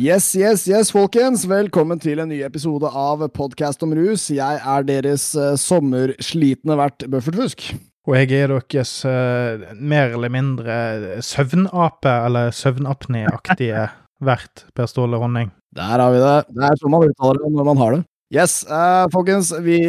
Yes, yes, yes, folkens. Velkommen til en ny episode av Podkast om rus. Jeg er deres uh, sommerslitne vert Bøffertfusk. Og jeg er deres uh, mer eller mindre søvnape, eller søvnapneaktige vert, Per Ståle Ronning. Der har vi det. Det er sånn man uttaler det når man har det. Yes, uh, folkens. Vi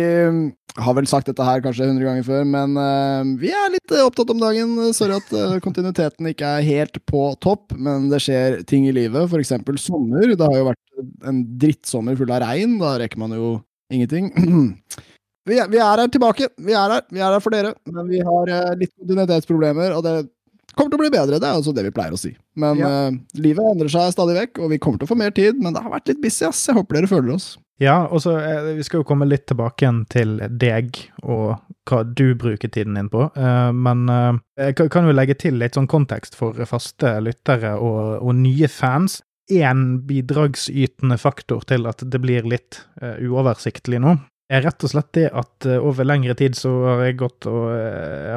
har vel sagt dette her kanskje 100 ganger før, men uh, vi er litt uh, opptatt om dagen. Sorry at uh, kontinuiteten ikke er helt på topp, men det skjer ting i livet. Eksempel sommer. Det har jo vært en drittsommer full av regn. Da rekker man jo ingenting. vi, er, vi, er, her tilbake. Vi er her. Vi er her for dere. Men vi har litt kontinuitetsproblemer, og det kommer til å bli bedre. Det er altså det vi pleier å si. Men ja. livet endrer seg stadig vekk, og vi kommer til å få mer tid. Men det har vært litt busy, ass. Jeg håper dere føler oss. Ja, og så eh, Vi skal jo komme litt tilbake igjen til deg og hva du bruker tiden din på. Uh, men uh, jeg kan jo legge til litt sånn kontekst for faste lyttere og, og nye fans. Én bidragsytende faktor til at det blir litt uh, uoversiktlig nå, er rett og slett det at over lengre tid så har jeg gått og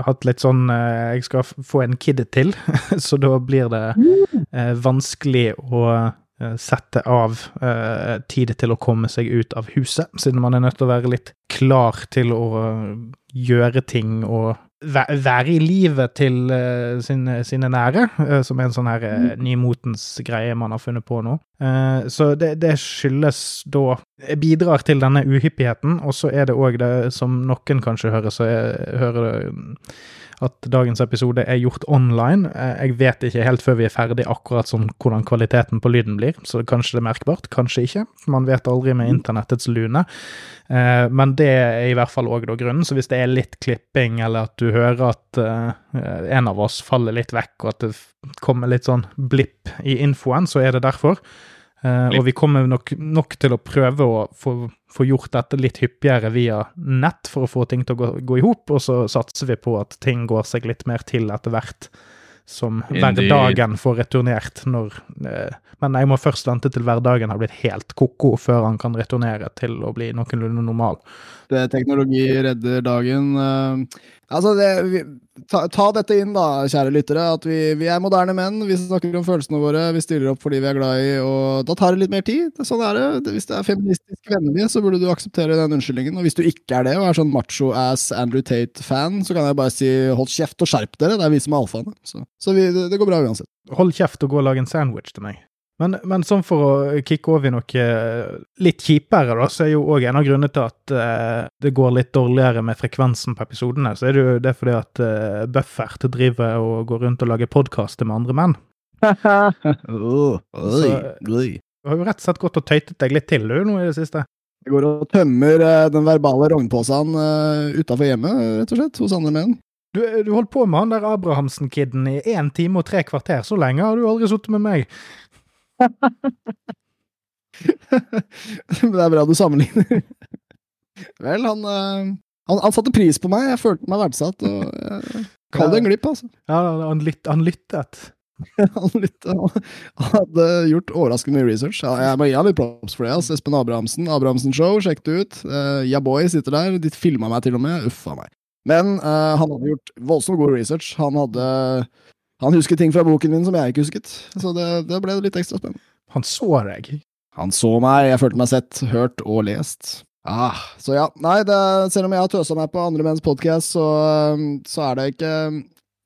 hatt litt sånn Jeg skal få en kid til, så da blir det vanskelig å Eh, sette av eh, tid til å komme seg ut av huset, siden man er nødt til å være litt klar til å eh, gjøre ting og være i livet til uh, sine, sine, nære, uh, som er en sånn her uh, nymotens greie man har funnet på nå. så det, det, skyldes da Bidrar til denne uhyppigheten, og så er det òg det som noen kanskje hører, så jeg hører det at dagens episode er gjort online. Eh, jeg vet ikke helt før vi er ferdig akkurat sånn hvordan kvaliteten på lyden blir, så kanskje det er merkbart, kanskje ikke. Man vet aldri med internettets lune. Eh, men det er i hvert fall òg grunnen, så hvis det er litt klipping, eller at du hører at uh, en av oss faller litt vekk, og at det kommer litt sånn blipp i infoen, så er det derfor. Uh, og vi kommer nok, nok, til å prøve å få, få, gjort dette litt hyppigere via nett for å få ting til å gå, gå i hop, og så satser vi på at ting går seg litt mer til etter hvert som hverdagen får returnert når uh, Men jeg må først vente til hverdagen har blitt helt ko-ko før han kan returnere til å bli noenlunde normal. Det teknologi redder dagen. Uh, altså, det, ta, ta, dette inn, da, kjære lyttere. At vi, vi, er moderne menn. Vi snakker om følelsene våre. Vi stiller opp fordi vi er glad i, og da tar det litt mer tid. Sånn er det. Hvis det er feministisk vennlig, så burde du akseptere den unnskyldningen. Og hvis du ikke er det, og er sånn macho-ass Andrew Tate-fan, så kan jeg bare si hold kjeft og skjerp dere. Det er vi som er alfaene. Så, så vi, det, det går bra uansett. Hold kjeft og gå og lag en sandwich til meg. Men, men, sånn for å kicke over i noe eh, litt kjipere, da, så er jo òg en av grunnene til at uh, det går litt dårligere med frekvensen på episodene, så er det jo det fordi at uh, Buffert driver og går rundt og lager podkaster med andre menn. oh, oi, oi. Du har jo rett og slett gått og tøytet deg litt til, du, nå i det siste. Jeg går og tømmer uh, den verbale rognposen uh, utafor hjemmet, rett og slett, hos andre menn. Du, du holdt på med han der Abrahamsen-kiden i én time og tre kvarter. Så lenge har du aldri sittet med meg. Men det er bra du sammenligner. Vel, han, eh, han, han, satte pris på meg. Jeg følte meg verdsatt. og Kall det en glipp, altså. Ja, han, lytt, han lyttet. han, lyttet, han hadde gjort overraskende mye research. Ja, jeg må gi ham litt props for det. Altså. Espen Abrahamsen, Abrahamsen Show, sjekk det ut. Uh, Yaboy sitter der. De filma meg til og med. Uff a meg. Men uh, han hadde gjort voldsomt god research. Han hadde han husker ting fra boken min som jeg ikke husket, så det, det ble litt ekstra spennende. Han så deg? Han så meg, jeg følte meg sett, hørt og lest. Ah, så ja, nei, det, selv om jeg har tøsa meg på andre menns podkast, så, så, er det ikke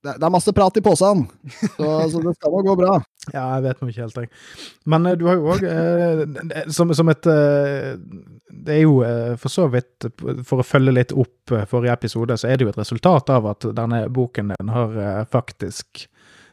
det, det, er masse prat i posen, så, så det skal nå gå bra. Ja, jeg vet nå ikke helt, jeg. Men uh, du har jo òg, uh, eh, som, som, et eh, Det er jo for så vidt, for å følge litt opp forrige episode, så er det jo et resultat av at denne boken din har faktisk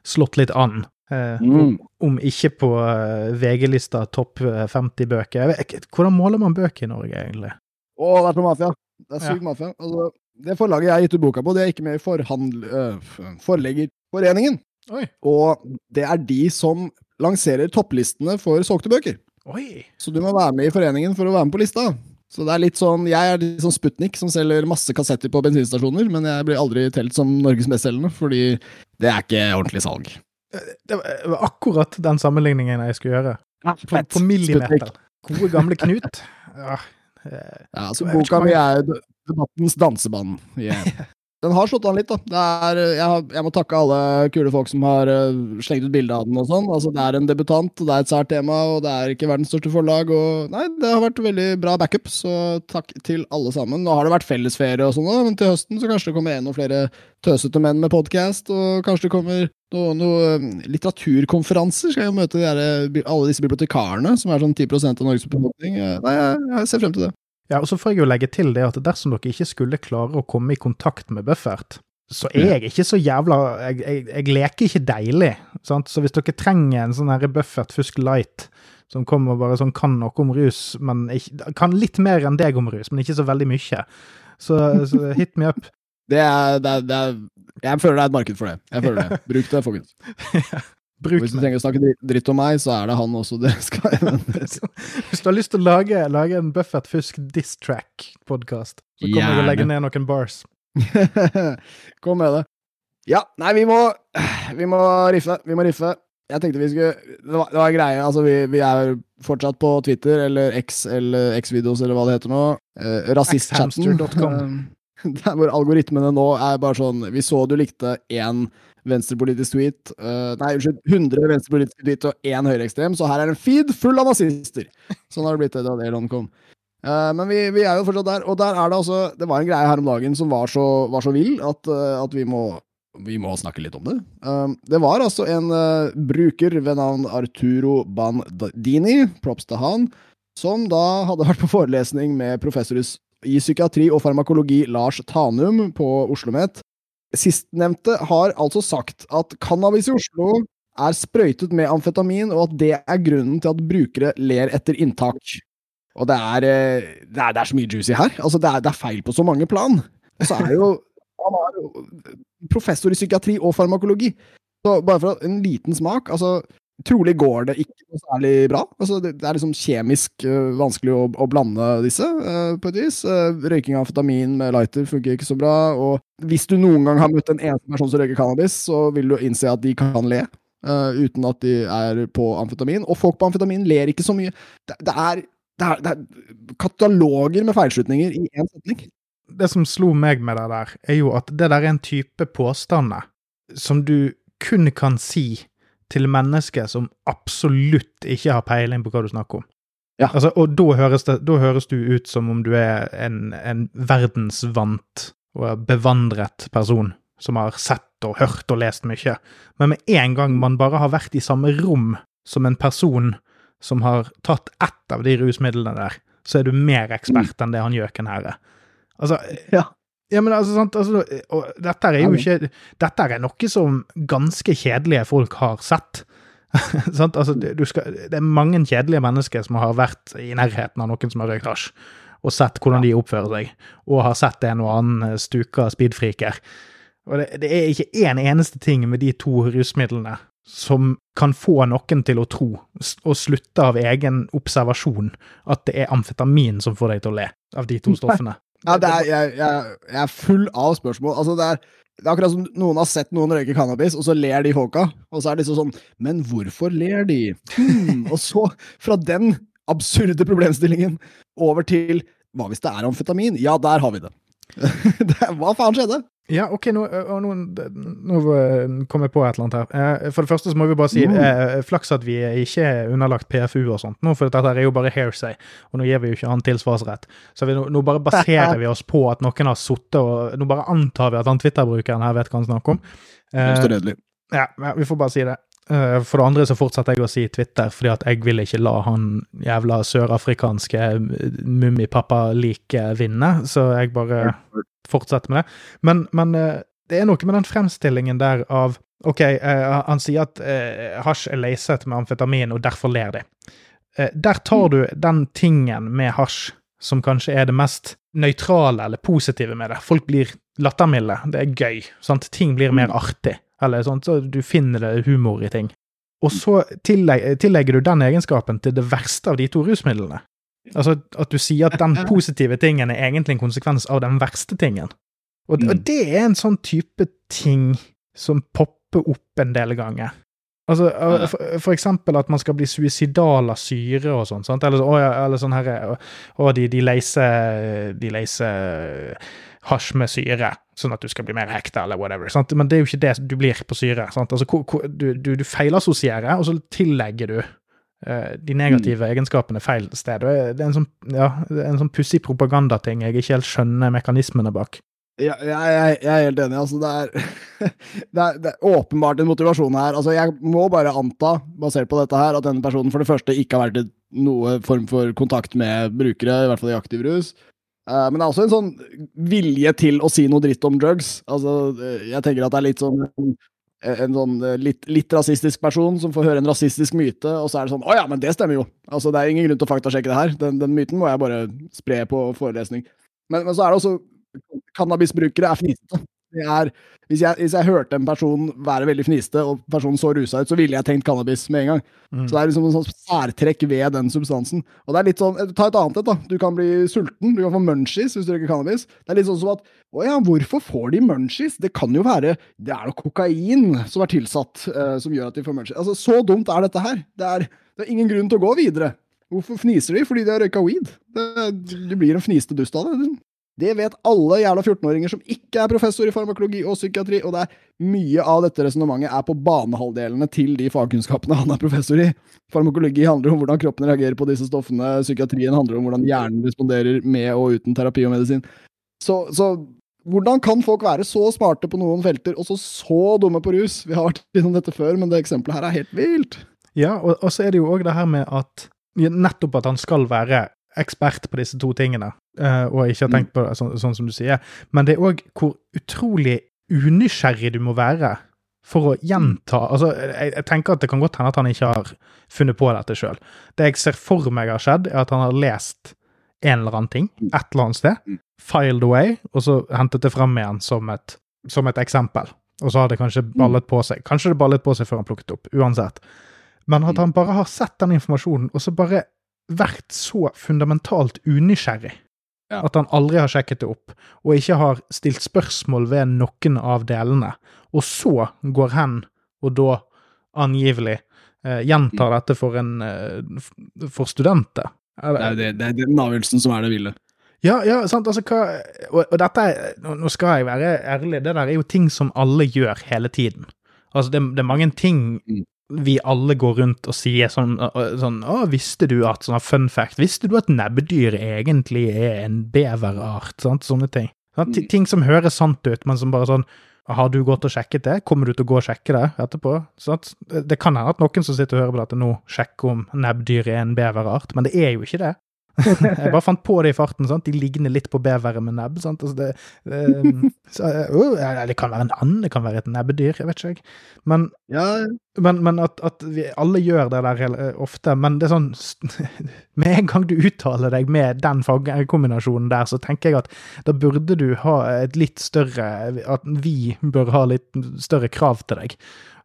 slått litt an. Eh, mm. om, om, ikke på uh, VG-lista topp 50 bøker. Vet, hvordan måler man bøker i Norge, egentlig? Å, det er på mafia. Det er sykt ja. mafia. Altså, det forlaget jeg har gitt ut boka på, det er ikke med i forhandl... Uh, Forleggerforeningen. Oi. Og det er de som lanserer topplistene for solgte bøker. Oi. Så du må være med i foreningen for å være med på lista. Så det er litt sånn, Jeg er litt sånn Sputnik som selger masse kassetter på bensinstasjoner, men jeg blir aldri telt som Norges bestselgende, fordi det er ikke ordentlig salg. Eh, det var akkurat den sammenligningen jeg skulle gjøre. På, på millimeter. Gode, gamle Knut. Ja, ja altså, boka mi er debattens danseband. Yeah. Den har slått an litt, da. Er, jeg, har, jeg, må takke alle kule folk som har uh, slengt ut bilde av den og sånn. Altså, det er en debutant, det er et sært tema, og det er ikke verdens største forlag. Og nei, det har vært veldig bra backup, så takk til alle sammen. Nå har det vært fellesferie og sånn, men til høsten så kanskje det kommer enda flere tøsete menn med podkast, og kanskje det kommer noen noe, litteraturkonferanser. Skal jeg jo møte de der, alle disse bibliotekarene, som er sånn 10 av Norges befolkning. Nei, jeg, jeg ser frem til det. Ja, og så får jeg jo legge til det at dersom dere ikke skulle klare å komme i kontakt med Buffert, så er jeg ikke så jævla Jeg, jeg, jeg leker ikke deilig. Sant? Så hvis dere trenger en sånn herre Buffert Fusk Light som kommer bare sånn kan noe om rus, men ikke, kan litt mer enn deg om rus, men ikke så veldig mye, så, så hit me up. Det er, det, er, det er, Jeg føler det er et marked for det. Jeg føler det. Bruk det, folkens. Bruk Hvis du trenger å snakke dritt om meg, så er det han også det skal Hvis du har lyst til å lage, lage en Buffett Fusk diss track-podkast, så kommer Gjerne. du å legge ned noen bars. Kom med det. Ja, nei, vi må Vi må riffe. Vi må riffe. Jeg tenkte vi skulle Det var, det var greie. Altså, vi, vi, er fortsatt på Twitter eller X eller X-videos eller hva det heter nå. Eh, Rasistchatten. Der hvor algoritmene nå er bare sånn Vi så du likte én venstrepolitisk tweet uh, Nei, unnskyld, 100 venstrepolitiske tweet og én høyreekstrem, så her er en feed full av nazister! Sånn har det blitt da Elon kom. Uh, men vi, vi, er jo fortsatt der, og der er det altså Det var en greie her om dagen som var så, var så vill at, uh, at vi, må, vi må snakke litt om det. det var altså en bruker ved navn Arturo Bandini, props til han, som da hadde vært på forelesning med professor i psykiatri og farmakologi Lars Tanum på Oslo OsloMet, Sistnevnte har altså sagt at cannabis i Oslo er sprøytet med amfetamin, og at det er grunnen til at brukere ler etter inntak. Og det er, eh, det er, det er så mye juicy her. Altså, det er, det er, feil på så mange plan. Og så er jo Han er jo professor i psykiatri og farmakologi. Så bare for en liten smak altså Trolig går det ikke noe særlig bra. Altså, det, er liksom kjemisk uh, vanskelig å, å, blande disse, uh, på et vis. Uh, røyking av amfetamin med lighter funker ikke så bra. Og hvis du noen gang har møtt en eneste person som røyker cannabis, så vil du innse at de kan le. uten at de er på amfetamin. Og folk på amfetamin ler ikke så mye. Det, det, er, det er, er, kataloger med feilslutninger i én setning. Det som slo meg med det der, er jo at det der er en type påstander som du kun kan si til mennesker som absolutt ikke har peiling på hva du snakker om. Ja. Altså, og da høres, det, da høres, du ut som om du er en, en verdensvant og bevandret person som har sett og hørt og lest mye. Men med en gang man bare har vært i samme rom som en person som har tatt ett av de rusmidlene der, så er du mer ekspert enn det han gjøken her er. Altså, ja. Ja, men altså, sant, altså dette er jo ikke Dette er noe som ganske kjedelige folk har sett. sant? Altså, skal, det er mange kjedelige mennesker som har vært i nærheten av noen som har røykt hasj, og sett hvordan de oppfører seg, og har sett en og annen eh, stuka speedfreaker. Og det, det er ikke én en eneste ting med de to rusmidlene som kan få noen til å tro, og slutte av egen observasjon, at det er amfetamin som får deg til å le, av de to stoffene. Ja, er, jeg, jeg, jeg, er full av spørsmål. Altså, det er, det er akkurat som noen har sett noen røyke cannabis, og så ler de folka. Og så er det liksom sånn Men hvorfor ler de? Hmm. Og så, fra den absurde problemstillingen over til Hva hvis det er amfetamin? Ja, der har vi det. Hva faen skjedde? Ja, OK, nå, nå, nå, kom jeg på et eller annet her. For det første så må vi bare si mm. eh, flaks at vi ikke er underlagt PFU og sånt nå, for dette er jo bare hairsay, og nå gir vi jo ikke han tilsvarsrett. Så vi, nå, bare baserer vi oss på at noen har sittet og Nå bare antar vi at han Twitter-brukeren her vet hva han snakker om. Eh, ja, vi får bare si det. For det andre så fortsetter jeg å si Twitter, fordi at jeg vil ikke la han jævla sørafrikanske mummipappa-like vinne, så jeg bare fortsetter med det. Men, men, eh, det er noe med den fremstillingen der av OK, han sier at hasj er leiset med amfetamin, og derfor ler de. Der tar du den tingen med hasj som kanskje er det mest nøytrale eller positive med det. Folk blir lattermilde. Det er gøy. Sant? Ting blir mer mm. artig. Eller sånt, så du finner humor i ting. Og så tillegger, tillegger du den egenskapen til det verste av de to rusmidlene. Altså at du sier at den positive tingen er egentlig en konsekvens av den verste tingen. Og, og mm. det er en sånn type ting som popper opp en del ganger. Altså, for, for, eksempel at man skal bli suicidal av syre og sånn, sant? Eller, eller sånn herre Å, de, de leiser De leiser hasj med syre. Sånn at du skal bli mer hekta, eller whatever. Sant? Men det er jo ikke det du blir på syre. Sant? Altså, du, du, du feilassosierer, og så tillegger du eh, de negative egenskapene feil sted. Og det er en sånn, ja, sånn pussig propagandating jeg ikke helt skjønner mekanismene bak. Ja, jeg, jeg, jeg er helt enig. Altså, det, er, det, er, det er åpenbart en motivasjon her. Altså, jeg må bare anta, basert på dette her, at denne personen for det første ikke har vært i noe form for kontakt med brukere, i hvert fall i aktiv rus. Eh, men det er også en sånn vilje til å si noe dritt om drugs. Altså, eh, jeg tenker at det er litt sånn en sånn eh, litt, litt rasistisk person som får høre en rasistisk myte, og så er det sånn Å ja, men det stemmer jo! Altså, det er ingen grunn til å faktasjekke det her. Den, den myten må jeg bare spre på forelesning. Men, men så er det også Cannabisbrukere er fnisete. Det er, hvis, jeg, hvis jeg hørte en person være veldig fniste, og personen så rusa ut, så ville jeg tenkt cannabis med en gang. Mm. Så det er liksom en sånn særtrekk ved den substansen. Og det er litt sånn, Ta et annet et, da. Du kan bli sulten, du kan få munchies hvis du røyker cannabis. Det er litt sånn som at Å ja, hvorfor får de munchies? Det kan jo være Det er nok kokain som er tilsatt, uh, som gjør at de får munchies. Altså, Så dumt er dette her. Det er, det er ingen grunn til å gå videre. Hvorfor fniser de? Fordi de har røyka weed. Det, du blir en fniste dust av det. Det vet alle jævla 14-åringer som ikke er professor i farmakologi og psykiatri, og det er mye av dette resonnementet er på banehalvdelene til de fagkunnskapene han er professor i. Farmakologi handler om hvordan kroppen reagerer på disse stoffene, psykiatrien handler om hvordan hjernen responderer med og uten terapi og medisin. Så, så hvordan kan folk være så smarte på noen felter, og så så dumme på rus? Vi har vært innom dette før, men det eksempelet her er helt vilt. Ja, og, og så er det jo òg det her med at Nettopp at han skal være ekspert på disse to tingene, eh, og ikke har tenkt på det sånn, sånn som du sier. Men det er òg hvor utrolig unysgjerrig du må være for å gjenta Altså, jeg, jeg tenker at det kan godt hende at han ikke har funnet på dette sjøl. Det jeg ser for meg har skjedd, er at han har lest en eller annen ting et eller annet sted, filed away, og så hentet det fram igjen som et, som et eksempel. Og så har det kanskje ballet på seg. Kanskje det ballet på seg før han plukket opp, uansett. Men at han bare har sett den informasjonen, og så bare vært så fundamentalt unysgjerrig. Ja. At han aldri har sjekket det opp, og ikke har stilt spørsmål ved noen av delene. Og så går hen, og da angivelig eh, gjentar dette for, en, eh, for studenter. Det er det, det er den avgjørelsen som er det ville. Ja, ja, sant, altså hva Og, og dette nå nå skal jeg være ærlig, det der er jo ting som alle gjør hele tiden. Altså, det, det er mange ting Mm. Vi alle går rundt og sier sånn, sånn Å, visste du at Sånn fun fact. Visste du at nebbdyr egentlig er en beverart? Sant, sånne ting. Sånn. Ting som høres sant ut, men som bare sånn har du gått og sjekket det? Kommer du til å gå og sjekke det etterpå? Sånn, det kan hende at noen som sitter og hører på dette nå, sjekker om nebbdyr er en beverart, men det er jo ikke det. Jeg bare fant på det i farten. sant? De ligner litt på bevere med nebb. Altså det, um, så, uh, det kan være en and, det kan være et nebbedyr, jeg vet ikke. jeg. Men, Ja, men, men at, at vi alle gjør det der ofte. Men det er sånn Med en gang du uttaler deg med den fagkombinasjonen der, så tenker jeg at da burde du ha et litt større At vi bør ha litt større krav til deg.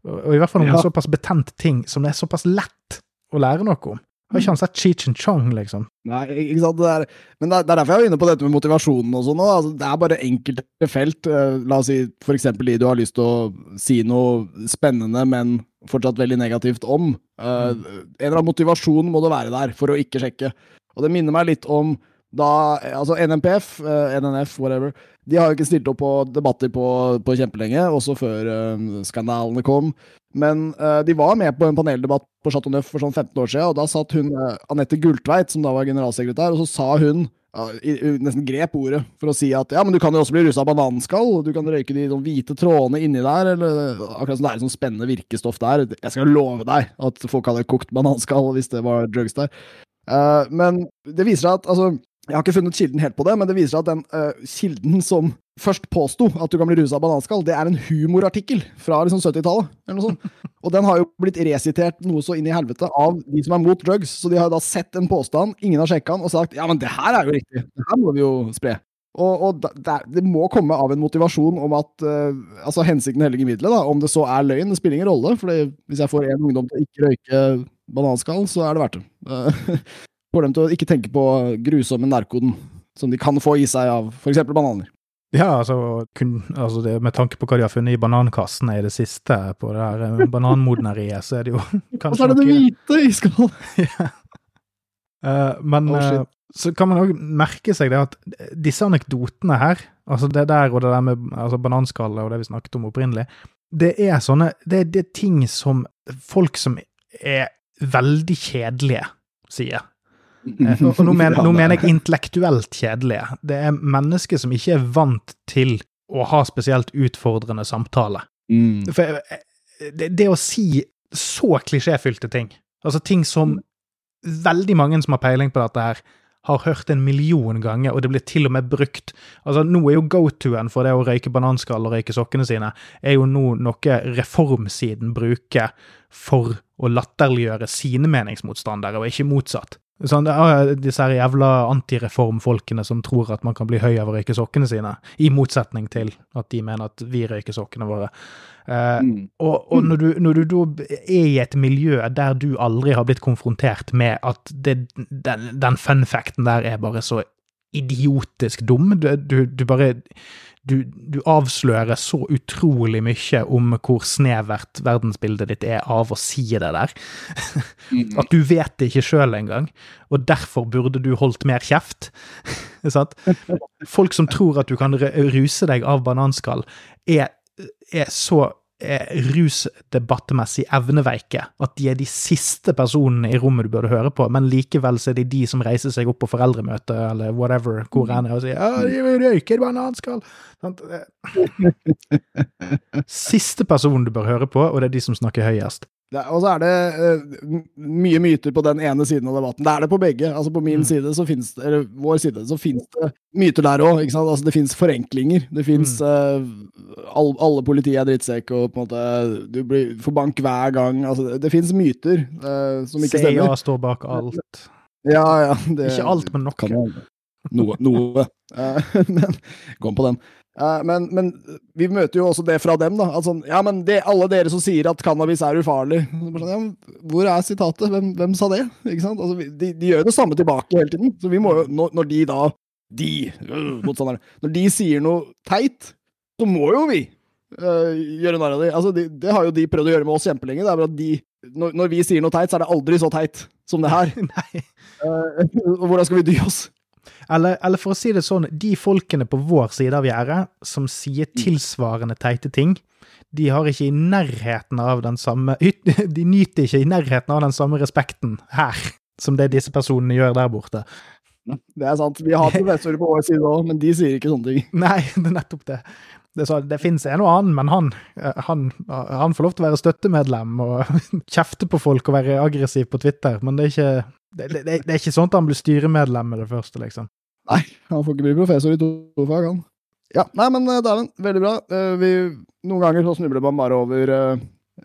Og i hvert fall om Ja. en såpass betent ting som det er såpass lett å lære noe om. Har ikke han sett Cheech and Chong, liksom? Nei, ikke sant. Det er, men det er, det er derfor jeg var inne på dette med motivasjonen og sånn. Altså, det er bare enkelte felt. eh, la oss si for eksempel de du har lyst til å si noe spennende, men fortsatt veldig negativt om. Eh, En eller annen motivasjon må det være der for å ikke sjekke. Og det minner meg litt om da Altså NMPF, eh, NNF, whatever, de har jo ikke stilt opp på debatter på, på kjempelenge, også før eh, skandalene kom. Men uh, de var med på en paneldebatt på Chateau Neuf for sånn 15 år siden, og da satt hun uh, Anette Gultveit, som da var generalsekretær, og så sa hun i, nesten grep ordet for å si at ja, men du kan jo også bli rusa av bananskall, du kan røyke de de hvite trådene inni der, eller akkurat som det er et sånn spennende virkestoff der. Jeg skal love deg at folk hadde kokt bananskall hvis det var drugs der. Eh, men det viser seg at altså, Jeg har ikke funnet kilden helt på det, men det viser seg at den uh, kilden som først påsto at du kan bli rusa av bananskall, det er en humorartikkel fra liksom 70-tallet. eller noe sånt. Og den har jo blitt resitert noe så inn i helvete av de som er mot drugs. Så de har da sett en påstand, ingen har sjekka den, og sagt ja, men det her er jo riktig. Det her må vi jo spre. Og, og det, det må komme av en motivasjon om at uh, altså hensikten helliger middelet. da, Om det så er løgn, det spiller ingen rolle. for hvis jeg får en ungdom til å ikke røyke bananskall, så er det verdt det. Eh, Får dem til å ikke tenke på grusomme narkoden som de kan få i seg av f.eks. bananer. Ja, altså, kun, altså det, med tanke på hva de har funnet i banankassen i det siste på det her eh, bananmodneriet, så er det jo Og så er det det hvite i skallen! Eh, Men Oh, shit. eh, så kan man òg merke seg det at disse anekdotene her, altså det der og det der med altså bananskallet og det vi snakket om opprinnelig, det er sånne det, det er ting som folk som er veldig kjedelige, sier. Eh, og nå, men, nå mener jeg intellektuelt kjedelige. Det er mennesker som ikke er vant til å ha spesielt utfordrende samtale. Mm. For eh, det, det å si så klisjéfylte ting, altså ting som veldig mange som har peiling på dette her, har hørt en million ganger, og det blir til og med brukt. Altså, Nå er jo go-to-en for det å røyke bananskall og røyke sokkene sine, er jo nå noe reformsiden bruker for å latterliggjøre sine meningsmotstandere, og ikke motsatt. Sånn, disse her jævla antireformfolkene som tror at man kan bli høy av å røyke sokkene sine, i motsetning til at de mener at vi røyker sokkene våre. Eh, Mm. og, og når, du, når du da er i et miljø der du aldri har blitt konfrontert med at det, den, den fun facten der er bare så idiotisk dum, du, du, du bare du, du avslører så utrolig mye om hvor snevert verdensbildet ditt er av å si det der. Mm. At du vet det ikke sjøl engang, og derfor burde du holdt mer kjeft. Sant? Folk som tror at du kan ruse deg av bananskall, er, er så rusdebattmessig evneveike at de er de siste personene i rommet du burde høre på, men likevel så er det de som reiser seg opp på foreldremøte eller whatever, hvor enn er, og sier 'Å, de røyker bananskall. Siste personen du bør høre på, og det er de som snakker høyest. Og så er det uh, mye myter på den ene siden av debatten. Det er det på begge. Altså På min Mm. side, så finnes det, eller vår side, så finnes det myter der òg. Altså, det finnes forenklinger. Det finnes uh, all, Alle politi er drittsekk, og på en måte du blir, får bank hver gang. Altså, det, finnes myter uh, som ikke CIA står bak alt. Ja, ja, det, Ikke alt, men nok. noe. Noe. Eh, men kom på den. Eh, men, men vi møter jo også det fra dem, da. At sånn, ja, men det, alle dere som sier at cannabis er ufarlig. Sånn, ja, hvor er sitatet? Hvem, hvem sa det? Altså, de, de gjør det samme tilbake hele tiden. Så vi må jo, når, når de da De, øh, når de sier noe teit, så må jo vi øh, gjøre narr av dem. Altså, de, det har jo de prøvd å gjøre med oss kjempelenge. Det er bare at de, når, når vi sier noe teit, så er det aldri så teit som det her. Nei. Uh, hvordan skal vi dy oss? Eller, eller for å si det sånn, de folkene på vår side av gjerdet som sier tilsvarende teite ting, de har ikke i nærheten av den samme De nyter ikke i nærheten av den samme respekten her som det disse personene gjør der borte. Det er sant. Vi har professorer på vår side òg, men de sier ikke sånne ting. Nei, det er nettopp det. Det, så, det fins en og annen, men han, eh, han, han får lov til å være støttemedlem og kjefte på folk og være aggressiv på Twitter, men det er ikke, det, det, det er ikke sånn at han blir styremedlem med det første, liksom. Nei, han får ikke bli professor i to fag, han. Ja, nei, men eh, dæven, veldig bra. Eh, Vi, noen ganger så snubler man bare over uh,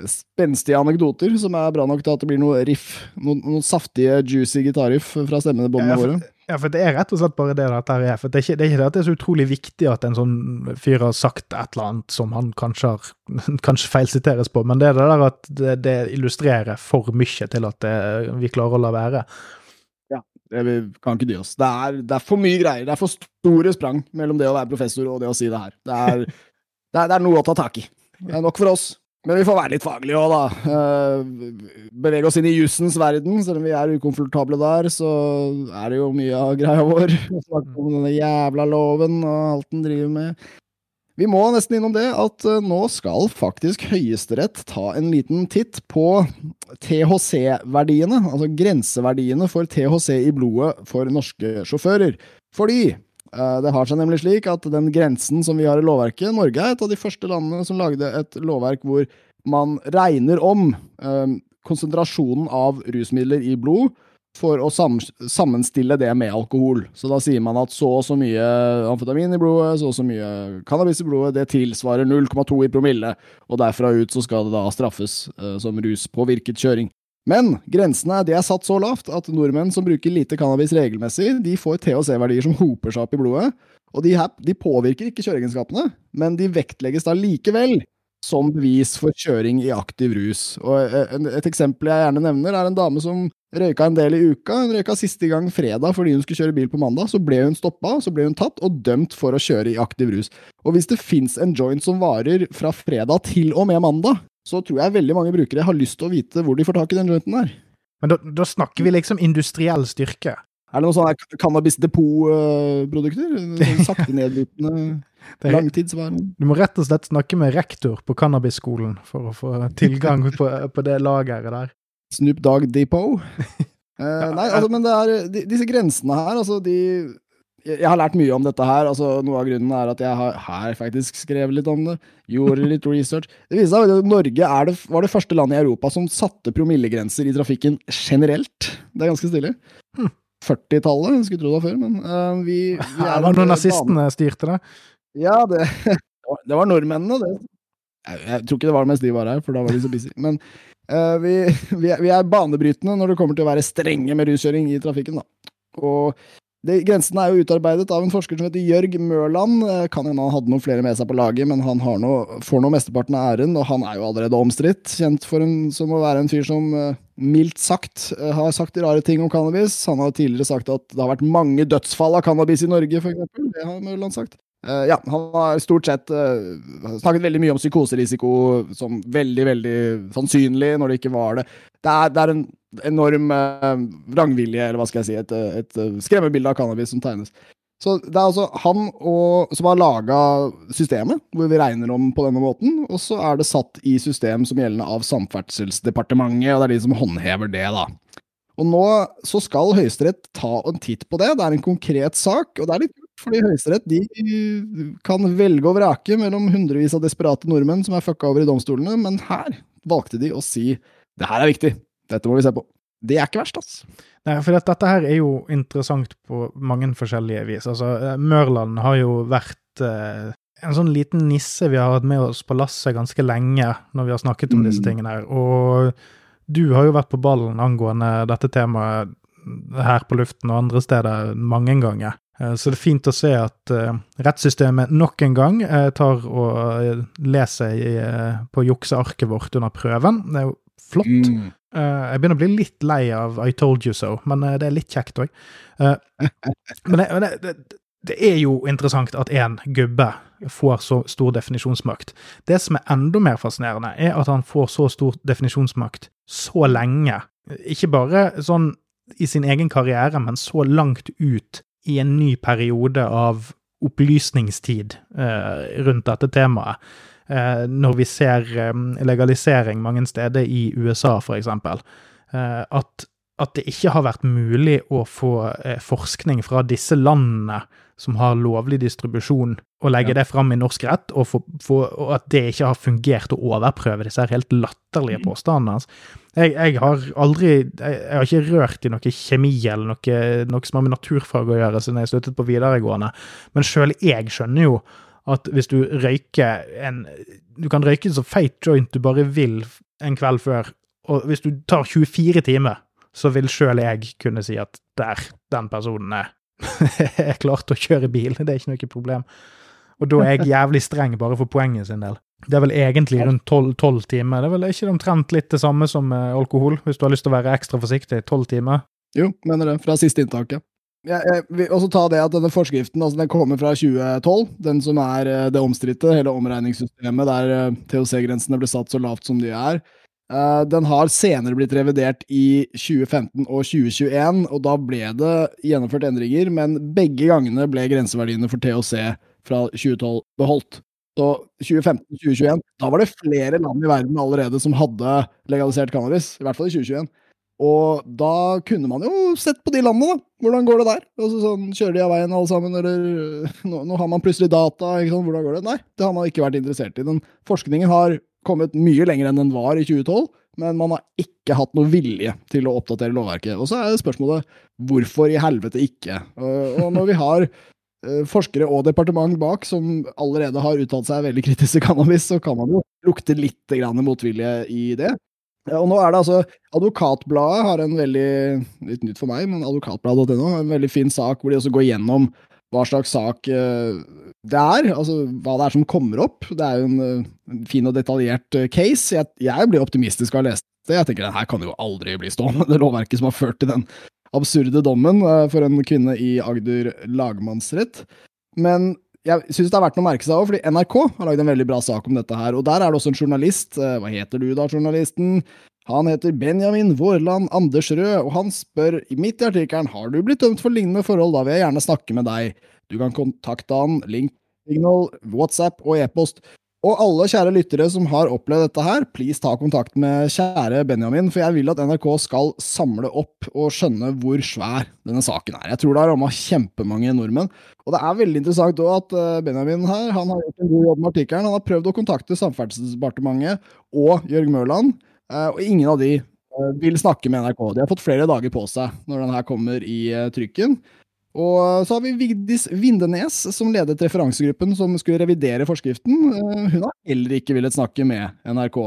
spenstige anekdoter som er bra nok til at det blir noe riff. Noen, noen saftige, juicy gitarriff fra stemmebåndene Ja, båndene våre. Ja, for det er rett og slett bare det dette her er. For det er ikke det, er ikke det at det er så utrolig viktig at en sånn fyr har sagt et eller annet som han kanskje har kanskje feilsiteres på, men det er det der at det, det illustrerer for mye til at det, vi klarer å la være. Ja, Det, kan ikke dy oss. Det er, det er for mye greier. Det er for store sprang mellom det å være professor og det å si det her. Det er, det er, det er noe å ta tak i. Det er nok for oss. Men vi får være litt faglige òg, da. Eh, bevege oss inn i jussens verden. Selv om vi er ukomfortable der, så er det jo mye av greia vår. Snakke om denne jævla loven og alt den driver med. Vi må nesten innom det at eh, nå skal faktisk Høyesterett ta en liten titt på THC-verdiene, altså grenseverdiene for THC i blodet for norske sjåfører. Fordi det har seg nemlig slik at den grensen som vi har i lovverket Norge er et av de første landene som lagde et lovverk hvor man regner om eh, konsentrasjonen av rusmidler i blod for å sammenstille det med alkohol. Så da sier man at så og så mye amfetamin i blodet, så og så mye cannabis i blodet, det tilsvarer 0,2 i promille, og derfra ut så skal det da straffes eh, som ruspåvirket kjøring. Men grensene er satt så lavt at nordmenn som bruker lite cannabis regelmessig, de får THC-verdier som hoper seg opp i blodet. Og de, her, de påvirker ikke kjøreegenskapene, men de vektlegges da likevel som bevis for kjøring i aktiv rus. Og eh, Et eksempel jeg gjerne nevner, er en dame som røyka en del i uka. Hun røyka siste gang fredag fordi hun skulle kjøre bil på mandag. Så ble hun stoppa, så ble hun tatt og dømt for å kjøre i aktiv rus. Og hvis det fins en joint som varer fra fredag til og med mandag, så tror jeg veldig mange brukere har lyst til å vite hvor de får tak i den jointen der. Men da, da snakker vi liksom industriell styrke, Er det noen sånne cannabis-depot-produkter? Sakte nedbrytende, langtidsvarende Du må rett og slett snakke med rektor på Cannabisskolen for å få tilgang på, på det lageret der. Snoop Dogg Depot. Eh, nei, altså, men det er de, disse grensene her, altså de Jeg har lært mye om dette her. altså Noe av grunnen er at jeg har her faktisk skrevet litt om det. Gjorde litt research. Det viser seg at Norge det, var det første landet i Europa som satte promillegrenser i trafikken generelt. Det er ganske stilig. Hm. 40-tallet, skulle tro det var før, men uh, vi, vi er Var det når nazistene styrte det? Ja, det, det var nordmennene, det. Jeg, jeg, tror ikke det var mens de var her, for da var de så busy. Men uh, vi, vi, er, vi, er, banebrytende når det kommer til å være strenge med ruskjøring i trafikken. Da. Og de, grensen er jo utarbeidet av en forsker som heter Jørg Mørland. Eh, kan hende han hadde noen flere med seg på laget, men han noe, får nå mesteparten av æren, og han er jo allerede omstridt. Kjent for en, som å være en fyr som uh, mildt sagt har sagt rare ting om cannabis. Han har tidligere sagt at det har vært mange dødsfall av cannabis i Norge, f.eks. Det har Mørland sagt. Ja, han har stort sett snakket veldig mye om psykoserisiko som veldig, veldig sannsynlig, når det ikke var det. Det er, det er en enorm uh, vrangvilje, eller hva skal jeg si, et, et skremmebilde av cannabis som tegnes. Så det er altså han og, som har laga systemet, hvor vi regner om på denne måten, og så er det satt i system som gjeldende av Samferdselsdepartementet, og det er de som håndhever det, da. Og nå så skal Høyesterett ta en titt på det. Det er en konkret sak, og det er litt fordi Høyesterett de kan velge og vrake mellom hundrevis av desperate nordmenn som er fucka over i domstolene, men her valgte de å si det her er viktig, dette må vi se på. Det er ikke verst, altså. Nei, for dette her er jo interessant på mange forskjellige vis. Altså, eh, Mørland har jo vært eh, en sånn liten nisse vi har hatt med oss på lasset ganske lenge når vi har snakket om mm. disse tingene her. Og du har jo vært på ballen angående dette temaet her på luften og andre steder mange ganger. Eh, så det er fint å se at uh, rettssystemet nok en gang tar og leser på juksearket vårt under prøven. Det er jo flott. Mm. Jeg begynner å bli litt lei av I told you so, men det er litt kjekt òg. men det, men det, det, er jo interessant at én gubbe får så stor definisjonsmakt. Det som er enda mer fascinerende, er at han får så stor definisjonsmakt så lenge. Ikke bare sånn i sin egen karriere, men så langt ut i en ny periode av opplysningstid eh, rundt dette temaet. Eh, når vi ser legalisering mange steder i USA, eksempel. Eh, at, at, det ikke har vært mulig å få eh, forskning fra disse landene som har lovlig distribusjon, og legge ja. det fram i norsk rett, og, for, for, og, at det ikke har fungert å overprøve disse helt latterlige påstandene påstandene. Jeg, jeg, har aldri jeg, har ikke rørt i noe kjemi eller noe, noe som har med naturfag å gjøre, siden jeg sluttet på videregående, men sjøl jeg skjønner jo at hvis du røyker en Du kan røyke så feit joint du bare vil en kveld før, og hvis du tar 24 timer, så vil sjøl jeg kunne si at der, den personen er er klar å kjøre bil. Det er ikke noe problem. Og da er jeg jævlig streng bare for poenget sin del. Det er vel egentlig rundt tolv timer. Det er vel ikke omtrent litt det samme som alkohol, hvis du har lyst til å være ekstra forsiktig. Tolv timer. Jo, mener det. Fra siste inntaket. Jeg, vil også ta det at denne forskriften altså den kommer fra 2012, den som er eh, det omstridte, hele omregningssystemet der eh, THC-grensene ble satt så lavt som de er. Uh, den har senere blitt revidert i 2015 og 2021, og da ble det gjennomført endringer, men begge gangene ble grenseverdiene for THC fra 2012 beholdt. Så 2015-2021, da var det flere land i verden allerede som hadde legalisert cannabis, i hvert fall i 2021. Og da kunne man jo sett på de landene, da. Hvordan går det der? Altså sånn, Kjører de av veien alle sammen, eller nå, nå har man plutselig data, ikke sant? hvordan går det? Nei, det har man ikke vært interessert i. Den forskningen har kommet mye lenger enn den var i 2012, men man har ikke hatt noe vilje til å oppdatere lovverket. Og så er spørsmålet hvorfor i helvete ikke? Og når vi har eh, forskere og departement bak som allerede har uttalt seg veldig kritisk til cannabis, så kan man jo lukte litt motvilje i det. Og nå er det altså Advokatbladet har en veldig litt nytt for meg, men advokatbladet.no en veldig fin sak hvor de også går gjennom hva slags sak eh, det er, altså hva det er som kommer opp. Det er jo en, en fin og detaljert eh, case. Jeg, jeg blir optimistisk av å lese det. Jeg tenker den her kan jo aldri bli stående, det lovverket som har ført til den absurde dommen uh, for en kvinne i Agder lagmannsrett. Men jeg syns det er verdt å merke seg òg, fordi NRK har lagd en veldig bra sak om dette her. Og der er det også en journalist. Uh, hva heter du da, journalisten? Han heter Benjamin Vårland Andersrød, og han spør midt i artikkelen har du blitt dømt for lignende forhold, da vil jeg gjerne snakke med deg. Du kan kontakte han, link, signal, WhatsApp og e-post. Og alle kjære lyttere som har opplevd dette her, please ta kontakt med kjære Benjamin, for jeg vil at NRK skal samle opp og skjønne hvor svær denne saken er. Jeg tror det har ramma kjempemange nordmenn. Og det er veldig interessant også at eh, Benjamin her, han har gjort en god jobb med artikkelen. Han har prøvd å kontakte Samferdselsdepartementet og Jørg Mørland, eh, og ingen av de eh, vil snakke med NRK. De har fått flere dager på seg når den her kommer i trykken. Og så har vi Vigdis Vindenes, som ledet referansegruppen som skulle revidere forskriften. Eh, hun har heller ikke villet snakke med NRK.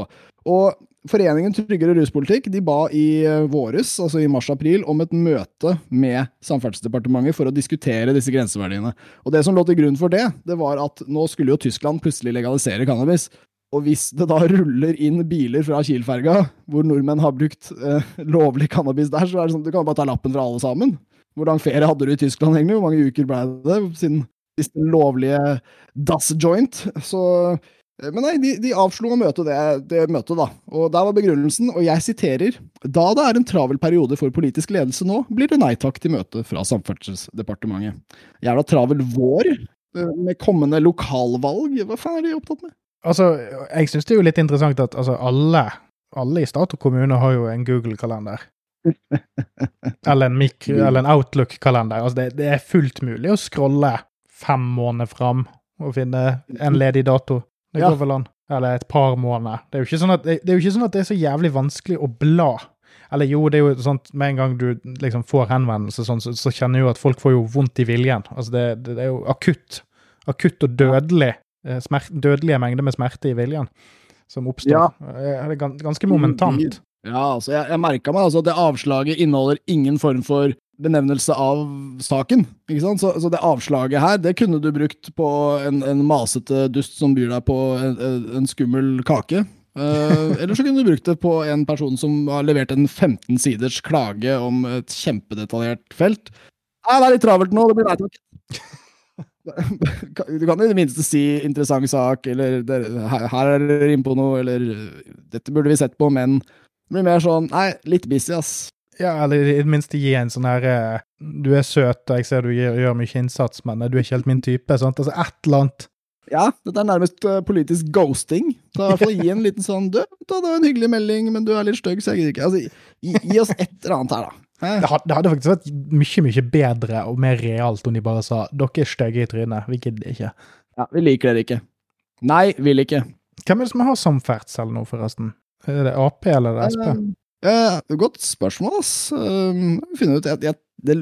Og Foreningen Tryggere ruspolitikk de ba i eh, våres, altså i mars-april, om et møte med Samferdselsdepartementet for å diskutere disse grenseverdiene. Og Det som lå til grunn for det, det var at nå skulle jo Tyskland plutselig legalisere cannabis. Og hvis det da ruller inn biler fra Kiel-ferga, hvor nordmenn har brukt eh, lovlig cannabis der, så er det sånn at du kan bare ta lappen fra alle sammen. Hvor lang ferie hadde du i Tyskland, egentlig? Hvor mange uker ble det siden siste lovlige Das-joint? Så eh, men nei, de, de avslo å møte det, det, møtet, da. Og der var begrunnelsen, og jeg siterer Da det er en travel periode for politisk ledelse nå, blir det nei takk til møte fra Samferdselsdepartementet. Jævla travel vår eh, med kommende lokalvalg, hva faen er de opptatt med? Altså, jeg syns det er jo litt interessant at altså, alle, alle i stat og kommune har jo en Google-kalender. eller en, en Outlook-kalender. Altså det, det, er fullt mulig å scrolle fem måneder fram og finne en ledig dato. Det går vel an. Eller et par måneder. Det er, jo ikke sånn at, det, det er jo ikke sånn at det er så jævlig vanskelig å bla. Eller jo, det er jo sånn med en gang du liksom får henvendelse, sånn, så, så, kjenner jo at folk får jo vondt i viljen. Altså det, det, er jo akutt. Akutt og dødelig. Eh, smert, dødelige mengder med smerte i viljen som oppstår. Ja. Eh, det er ganske momentant. Ja, altså, jeg, jeg merka meg altså at det avslaget inneholder ingen form for benevnelse av saken. ikke sant? Så, så det avslaget her, det kunne du brukt på en, en masete dust som byr deg på en, en skummel kake. Uh, eller så kunne du brukt det på en person som har levert en 15 siders klage om et kjempedetaljert felt. Nei, det er litt travelt nå, det blir nei takk. Du kan i det minste si 'interessant sak', eller 'her er dere inne på noe', eller 'dette burde vi sett på', men det blir mer sånn Nei, litt busy, ass. Ja, eller i det minste gi en sånn her eh, Du er søt, og jeg ser du gjør, gjør mye innsats, men du er ikke helt min type. Sant? Altså et eller annet. Ja, dette er nærmest uh, politisk ghosting. Så i hvert fall gi en liten sånn Du, det var en hyggelig melding, men du er litt stygg, så jeg gidder ikke. Altså, gi, gi, oss et eller annet her, da. Det hadde, det hadde, faktisk vært mye mye bedre og mer realt om de bare sa 'dere er stygge i trynet', vi gidder ikke. Ja, vi liker dere ikke. Nei, vil ikke. Hvem er det som har samferdsel nå, forresten? Er det Ap eller er det Sp? Uh, uh, godt spørsmål, ass. Uh, finne ut jeg, jeg, det,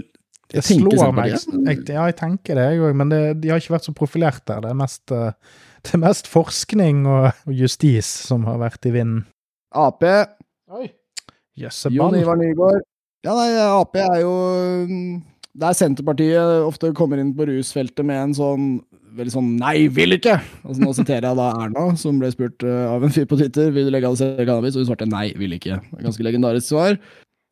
jeg det slår meg. Jeg, ja, jeg tenker det, jeg òg, men det, de har ikke vært så profilert der. Det er mest, uh, det er mest forskning og, og, justis som har vært i vinden. Ap Oi. Jon Ivar Nygaard. Ja, nei, Ap er jo Der Senterpartiet ofte kommer inn på rusfeltet med en sånn veldig sånn 'nei, vil ikke'. Altså, nå siterer jeg da Erna, som ble spurt uh, av en fyr på Twitter vil du legalisere cannabis, og hun svarte 'nei, vil ikke'. Ganske legendarisk svar.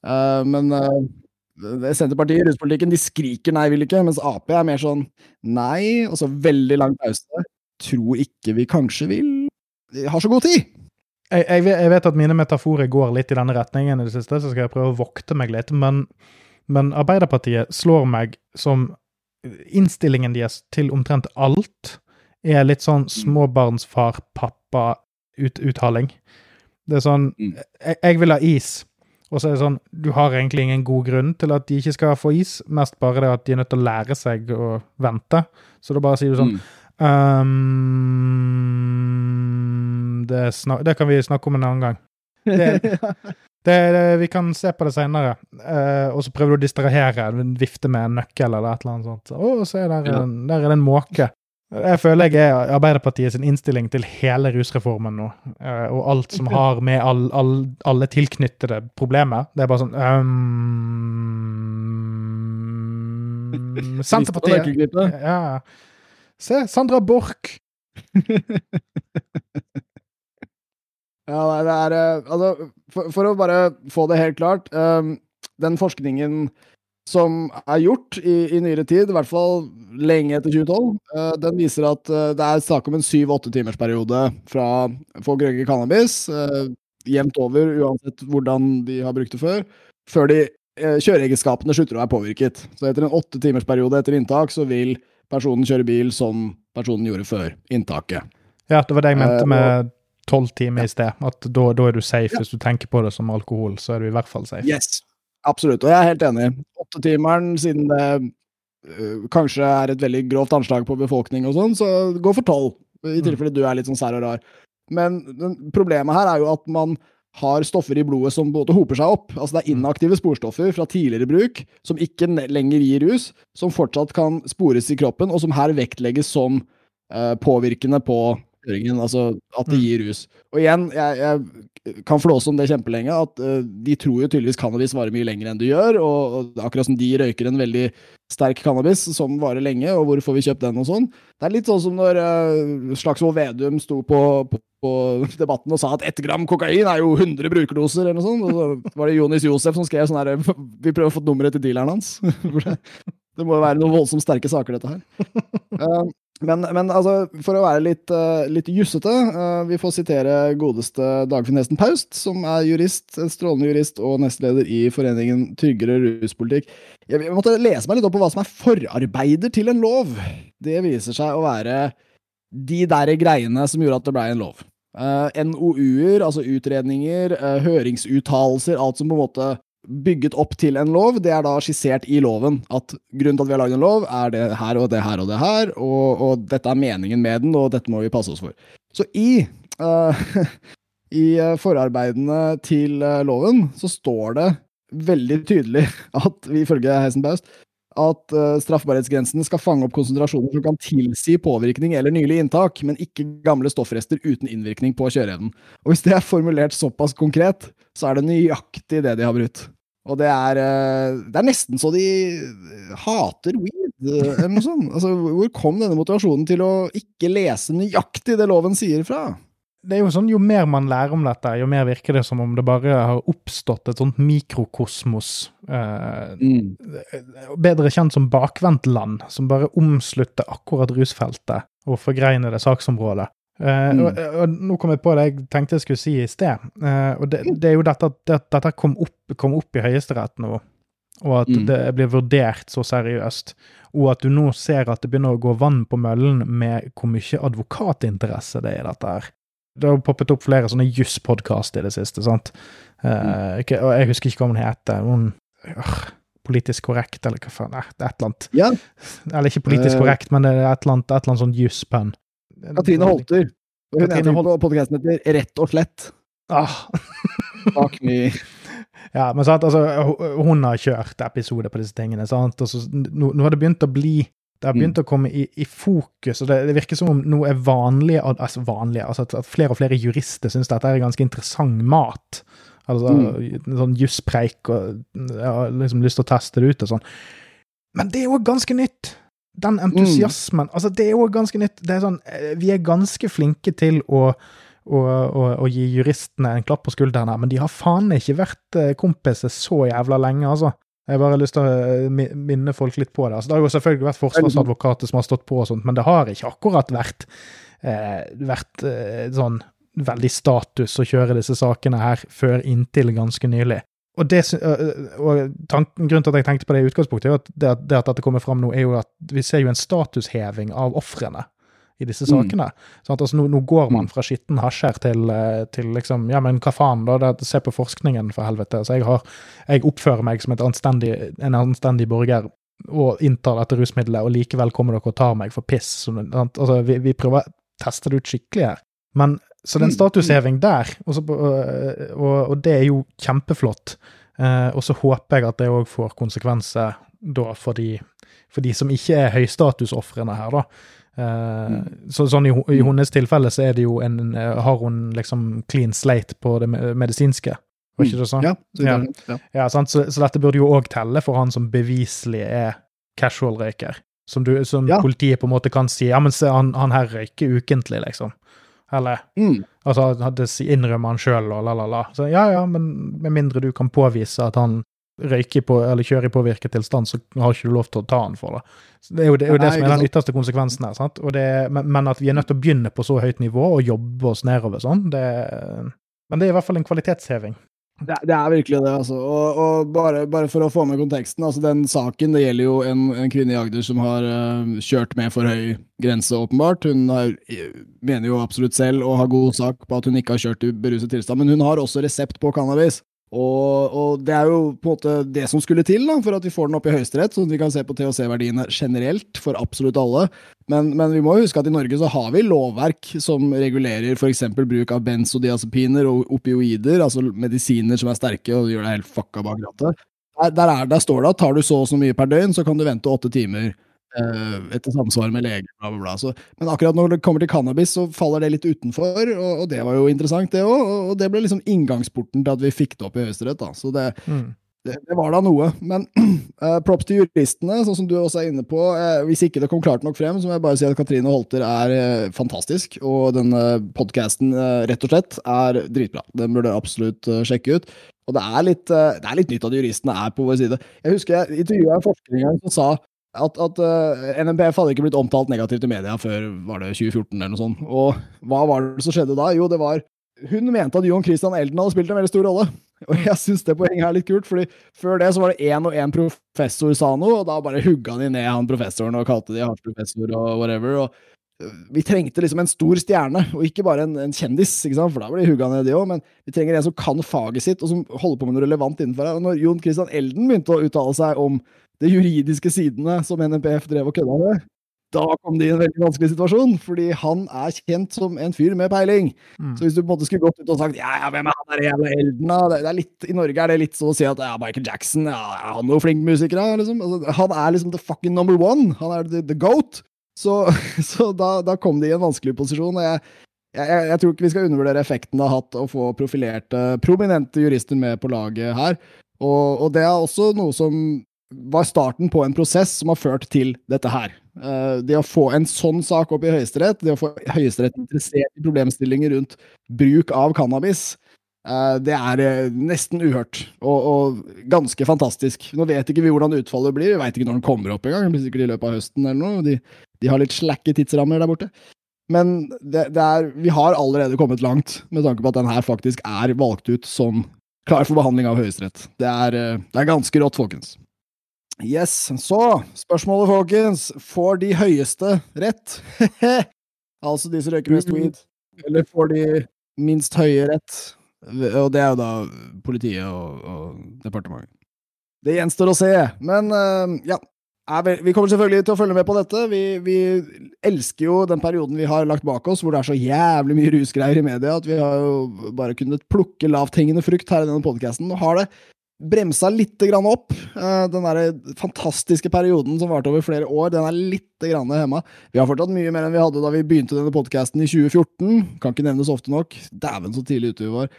Uh, men uh, Senterpartiet i ruspolitikken de skriker 'nei, vil ikke', mens Ap er mer sånn 'nei', og så veldig lang pause. Tror ikke vi kanskje vil. Vi har så god tid! Jeg, jeg, jeg, vet at mine metaforer går litt i denne retningen i det siste, så skal jeg prøve å vokte meg litt. Men, men Arbeiderpartiet slår meg som innstillingen deres til omtrent alt er litt sånn mm. småbarnsfar-pappa-uttaling. Det er sånn mm. jeg, jeg, vil ha is. Og så er det sånn Du har egentlig ingen god grunn til at de ikke skal få is, mest bare det at de er nødt til å lære seg å vente. Så da bare sier du sånn mm. um, det, det, kan vi snakke om en annen gang. Det, Det, det, vi kan se på det seinere. Uh, og så prøver du å distrahere, vifte med en nøkkel eller et eller annet sånt. Å, der er, ja. en, der er det en måke. Jeg føler jeg er Arbeiderpartiet sin innstilling til hele rusreformen nå, uh, og alt som har med all, all, alle tilknyttede problemer. Det er bare sånn um, Senterpartiet ja. Se, Sandra Borch! Ja, det er eh, Altså, for, for, å bare få det helt klart um, Den forskningen som er gjort i, i, nyere tid, i hvert fall lenge etter 2012, uh, den viser at uh, det er snakk om en syv-åtte timers periode fra folk røyker cannabis, uh, jevnt over, uansett hvordan de har brukt det før, før de eh, kjøreegenskapene slutter å være påvirket. Så etter en åtte timers periode etter inntak, så vil personen kjøre bil som personen gjorde før inntaket. Ja, det var det jeg mente Eh, med tolv timer Ja. i sted. At da, da er du safe. Ja. Hvis du tenker på det som alkohol, så er du i hvert fall safe. Yes. Absolutt, og jeg er helt enig. Åttetimeren, siden det øh, kanskje er et veldig grovt anslag på befolkning og sånn, så gå for tolv. I Mm. tilfelle du er litt sånn sær og rar. Men den- problemet her er jo at man har stoffer i blodet som både hoper seg opp. Altså det er inaktive sporstoffer fra tidligere bruk, som ikke lenger gir rus, som fortsatt kan spores i kroppen, og som her vektlegges som eh, påvirkende på kjøringen. Altså at det Mm. gir rus. Og igjen, jeg, jeg kan flåse om det kjempelenge, at uh, de tror jo tydeligvis cannabis varer mye lenger enn det gjør, og, og akkurat som de røyker en veldig sterk cannabis som varer lenge, og hvor får vi kjøpt den og sånn. Det er litt sånn som når uh, Slagsvold Vedum sto på, på, på debatten og sa at ett gram kokain er jo 100 brukerdoser, eller noe sånt. Og så var det Jonis Josef som skrev sånn her Vi prøver å få nummeret til dealeren hans. Det, det må jo være noen voldsomt sterke saker, dette her. Eh, men, men altså, for å være litt, uh, litt jussete, eh, vi får sitere godeste Dagfinn Hesten Paust, som er jurist, en strålende jurist og nestleder i foreningen Tryggere ruspolitikk. Jeg måtte lese meg litt opp på hva som er forarbeider til en lov. Det viser seg å være de der greiene som gjorde at det blei en lov. Eh, NOU-er, altså utredninger, uh, høringsuttalelser, alt som på en måte bygget opp til en lov, det er da skissert i loven. At grunnen til at vi har lagd en lov, er det her og det her og det her, og, og dette er meningen med den, og dette må vi passe oss for. Så i uh, i eh, forarbeidene til eh, loven så står det veldig tydelig at vi ifølge Heisenbaust at uh, straffbarhetsgrensene skal fange opp konsentrasjoner som kan tilsi påvirkning eller nylig inntak, men ikke gamle stoffrester uten innvirkning på kjøreevnen. Og hvis det er formulert såpass konkret, så er det nøyaktig det de har brutt. Og det er, uh, det er nesten så de hater weed, uh, eller noe sånt. Altså, hvor kom denne motivasjonen til å ikke lese nøyaktig det loven sier fra? det er jo sånn, Jo mer man lærer om dette, jo mer virker det som om det bare har oppstått et sånt mikrokosmos. Eh, Mm. bedre kjent som bakvendtland, som bare omslutter akkurat rusfeltet og forgreiner det saksområdet. Mm. og, og nå kom jeg på det jeg tenkte jeg skulle si i sted. Uh, og det, det er jo dette at det, dette kom opp, kom opp i Høyesterett nå, og at Mm. det blir vurdert så seriøst. Og at du nå ser at det begynner å gå vann på møllen med hvor mye advokatinteresse det er i dette her. Det har poppet opp flere sånne jusspodkast i det siste, sant. Uh, ikke, og jeg husker ikke hva hun heter. Hun øh, Politisk korrekt, eller hva faen. Nei, det er et eller annet. Ja, Eller ikke politisk korrekt, men det er et eller annet, et eller annet sånn juss-pønn. Katrine Holter. Hun Katrine Holt- på podkasten heter Rett og slett. Ah. Bak me. Ja, men sant, altså, hun- har kjørt episoder på disse tingene, sant, og så nå, nå har det begynt å bli det har begynt å komme i, i fokus, og det, det virker som om noe er vanlig, altså vanlig, altså at, at flere og flere jurister syns dette er ganske interessant mat. Altså sånn jusspreik, og har liksom lyst til å teste det ut og sånn. Men det er jo ganske nytt. Den entusiasmen. Altså, det er jo ganske nytt. Det er sånn, eh, vi er ganske flinke til å å, å, å gi juristene en klapp på skulderen her, men de har faen ikke vært eh, kompiser så jævla lenge, altså. Jeg har bare lyst til å eh, minne folk litt på det. Altså, det har jo selvfølgelig vært forsvarsadvokater som har stått på og sånt, men det har ikke akkurat vært, eh, vært eh, sånn veldig status å kjøre disse sakene her før inntil ganske nylig. Og, det, og tanken, Grunnen til at jeg tenkte på det i utgangspunktet, er at det, at det at dette kommer fram nå, er jo at vi ser jo en statusheving av ofrene i disse Mm. sakene. Sant? Altså, nå, nå går man fra skitten hasjer til, eh, til liksom Ja, men hva faen, da? Det, se på forskningen, for helvete. Altså, jeg, har, jeg oppfører meg som anstendig, en anstendig borger og inntar dette rusmiddelet, og likevel kommer dere og tar meg for piss. Sånn, altså, vi, vi prøver å teste det ut skikkelig her. Men så det er en Mm. statusheving der, og, så, og, og, og det er jo kjempeflott. Eh, og så håper jeg at det òg får konsekvenser da for de, for de som ikke er høystatusofrene her, da. Eh, så, sånn i, I hennes tilfelle så er det jo en eh, Har hun liksom clean slate på det medisinske, var ikke det sånn? Ja, så Ja. ja. Ja? Så, så dette burde jo òg telle for han som beviselig er casual-røyker. Som, du, som Ja. politiet på en måte kan si ja, men se, han, han her røyker ukentlig, liksom. Eller Mm. altså, det innrømmer han sjøl, og la, la, la. Så ja, ja, men med mindre du kan påvise at han røyker på, eller kjører i påvirket tilstand, så har ikke du lov til å ta han for det. Så det er jo det, er jo det Nei, som er den ytterste konsekvensen her. sant? Det, men, men at vi er nødt til å begynne på så høyt nivå og jobbe oss nedover sånn, det Men det er i hvert fall en kvalitetsheving. Det, det, er virkelig det, altså. Og, og bare, bare, for å få med konteksten, altså den saken det gjelder jo en, en kvinne i Agder som har uh, kjørt med for høy grense, åpenbart. Hun har, mener jo absolutt selv og har god sak på at hun ikke har kjørt i beruset tilstand, men hun har også resept på cannabis. Og, og, det er jo på en måte det som skulle til da, for at vi får den opp i Høyesterett, sånn at vi kan se på THC-verdiene generelt for absolutt alle. Men, men, vi må huske at i Norge så har vi lovverk som regulerer f.eks. bruk av benzodiazepiner og opioider, altså medisiner som er sterke og gjør deg helt fucka bak rattet. Der, der, er, står det at tar du så og så mye per døgn, så kan du vente åtte timer etter samsvar med lege, bla, bla, bla. Så, men akkurat når det kommer til cannabis, så faller det litt utenfor, og, og det var jo interessant, det òg. Og det ble liksom inngangsporten til at vi fikk det opp i Høyesterett, da. Så det, mm. det, det, var da noe. Men uh, props til juristene, sånn som du også er inne på. Uh, hvis ikke det kom klart nok frem, så må jeg bare si at Katrine Holter er uh, fantastisk. Og denne podkasten, rett og slett, er dritbra. Den burde absolutt sjekke ut. Og det er, litt, det er litt nytt at juristene er på vår side. Jeg husker jeg intervjua en forsker en gang som sa at, at uh, NMPF hadde ikke blitt omtalt negativt i media før var det 2014 eller noe sånt. Og hva var det som skjedde da? Jo, det var Hun mente at Johan Christian Elden hadde spilt en veldig stor rolle. Og jeg syns det poenget er litt kult, fordi før det så var det én og én professor sa noe, og da bare hugga de ned han professoren og kalte de hardsprofessor og whatever. og eh, vi trengte liksom en stor stjerne, og ikke bare en, en kjendis, ikke sant? for da blir de hugga ned, de òg. Men vi trenger en som kan faget sitt, og som holder på med noe relevant innenfor det. Og når Jon Christian Elden begynte å uttale seg om de juridiske sidene som NMPF drev og kødda med, da kom de i en veldig vanskelig situasjon, fordi han er kjent som en fyr med peiling. Mm. Så hvis du på en måte skulle gått ut og sagt ja, ja, hvem er han der jævla Elden, da? Det, er litt, I Norge er det litt så å si at ja, Michael Jackson, ja, er han noen flink musiker, da? Liksom? Altså, han er liksom the fucking number one. Han er the, the goat. Så, så da, da, kom de i en vanskelig posisjon. og jeg, jeg, jeg, tror ikke vi skal undervurdere effekten det har hatt å få profilerte, prominente jurister med på laget her. Og, og, det er også noe som var starten på en prosess som har ført til dette her. Uh, det å få en sånn sak opp i Høyesterett, det å få Høyesterett interessert i problemstillinger rundt bruk av cannabis, uh, det er uh, nesten uhørt og, og, ganske fantastisk. Nå vet ikke vi hvordan utfallet blir, vi veit ikke når den kommer opp engang. Sikkert i løpet av høsten eller noe. De, de har litt slakke tidsrammer der borte. Men det, det er, vi har allerede kommet langt, med tanke på at den her faktisk er valgt ut som klar for behandling av Høyesterett. Det, det er ganske rått, folkens. Yes, så spørsmålet, folkens. Får de høyeste rett? altså de som røyker mest mm. weed. Eller får de minst høye rett? Og det er jo da politiet og, og departementet. Det gjenstår å se. Men uh, ja. Vi kommer selvfølgelig til å følge med på dette. Vi, vi, elsker jo den perioden vi har lagt bak oss, hvor det er så jævlig mye rusgreier i media at vi har jo bare kunnet plukke lavthengende frukt her i denne podkasten. og har det bremsa litt opp. Eh, den der fantastiske perioden som varte over flere år, den er litt hemma. Vi har fortsatt mye mer enn vi hadde da vi begynte denne podkasten i 2014. Kan ikke nevnes ofte nok. Dæven, så tidlig ute vi var.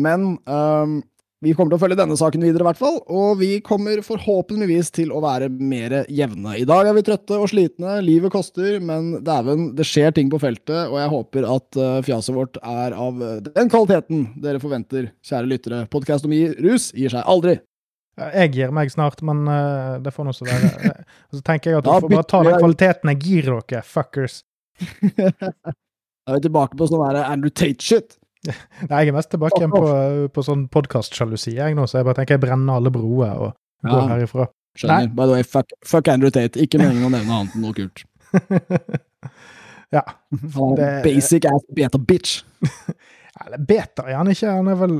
Men um, vi kommer til å følge denne saken videre, i hvert fall. Og vi kommer forhåpentligvis til å være mer jevne. I dag er vi trøtte og slitne, livet koster, men dæven, det skjer ting på feltet, og jeg håper at uh, fjaset vårt er av den kvaliteten dere forventer, kjære lyttere. Podkast om rus gir seg aldri. Jeg gir meg snart, men uh, det får nå så være. Eh, og så tenker jeg at du får bare ta den kvaliteten jeg gir dere, fuckers. da er vi tilbake på sånn Andrew Tate-shit. Nei, jeg er mest tilbake igjen på, på sånn podkastsjalusi, jeg nå, så jeg bare tenker jeg brenner alle broer og går ja, herifra. Skjønner. Nei. By the way, fuck, fuck Andrew Tate. Ikke meningen å nevne annet enn noe kult. ja. Han er basic ass beta bitch. Eller beta er han ikke, han er vel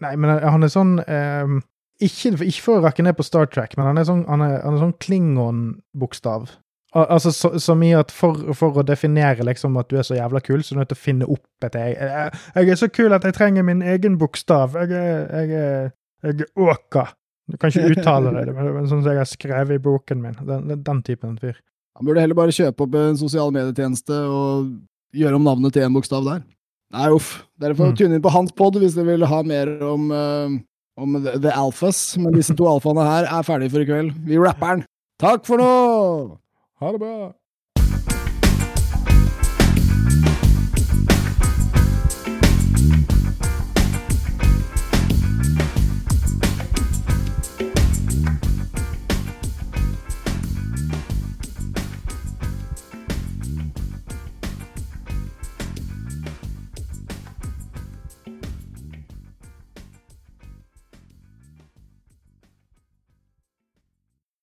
Nei, men han er sånn eh, ikke, ikke, for å rakke ned på Star Trek, men han er sånn, han er, han er sånn Klingon-bokstav. Altså, så, så, mye at for, for, å definere liksom at du er så jævla kul, så er du nødt til å finne opp et jeg, jeg, jeg, er så kul at jeg trenger min egen bokstav. Jeg er, jeg jeg Åka. Du kan ikke uttale det, men sånn som jeg har skrevet i boken min. Den, den typen fyr. Han burde heller bare kjøpe opp en sosial medietjeneste og gjøre om navnet til én bokstav der. Nei, uff. Dere får mm. tune inn på hans pod hvis dere vil ha mer om, uh, om the, the Alphas. Men disse to alfaene her er ferdige for i kveld. Vi rapper den. Takk for nå! Ha det bra!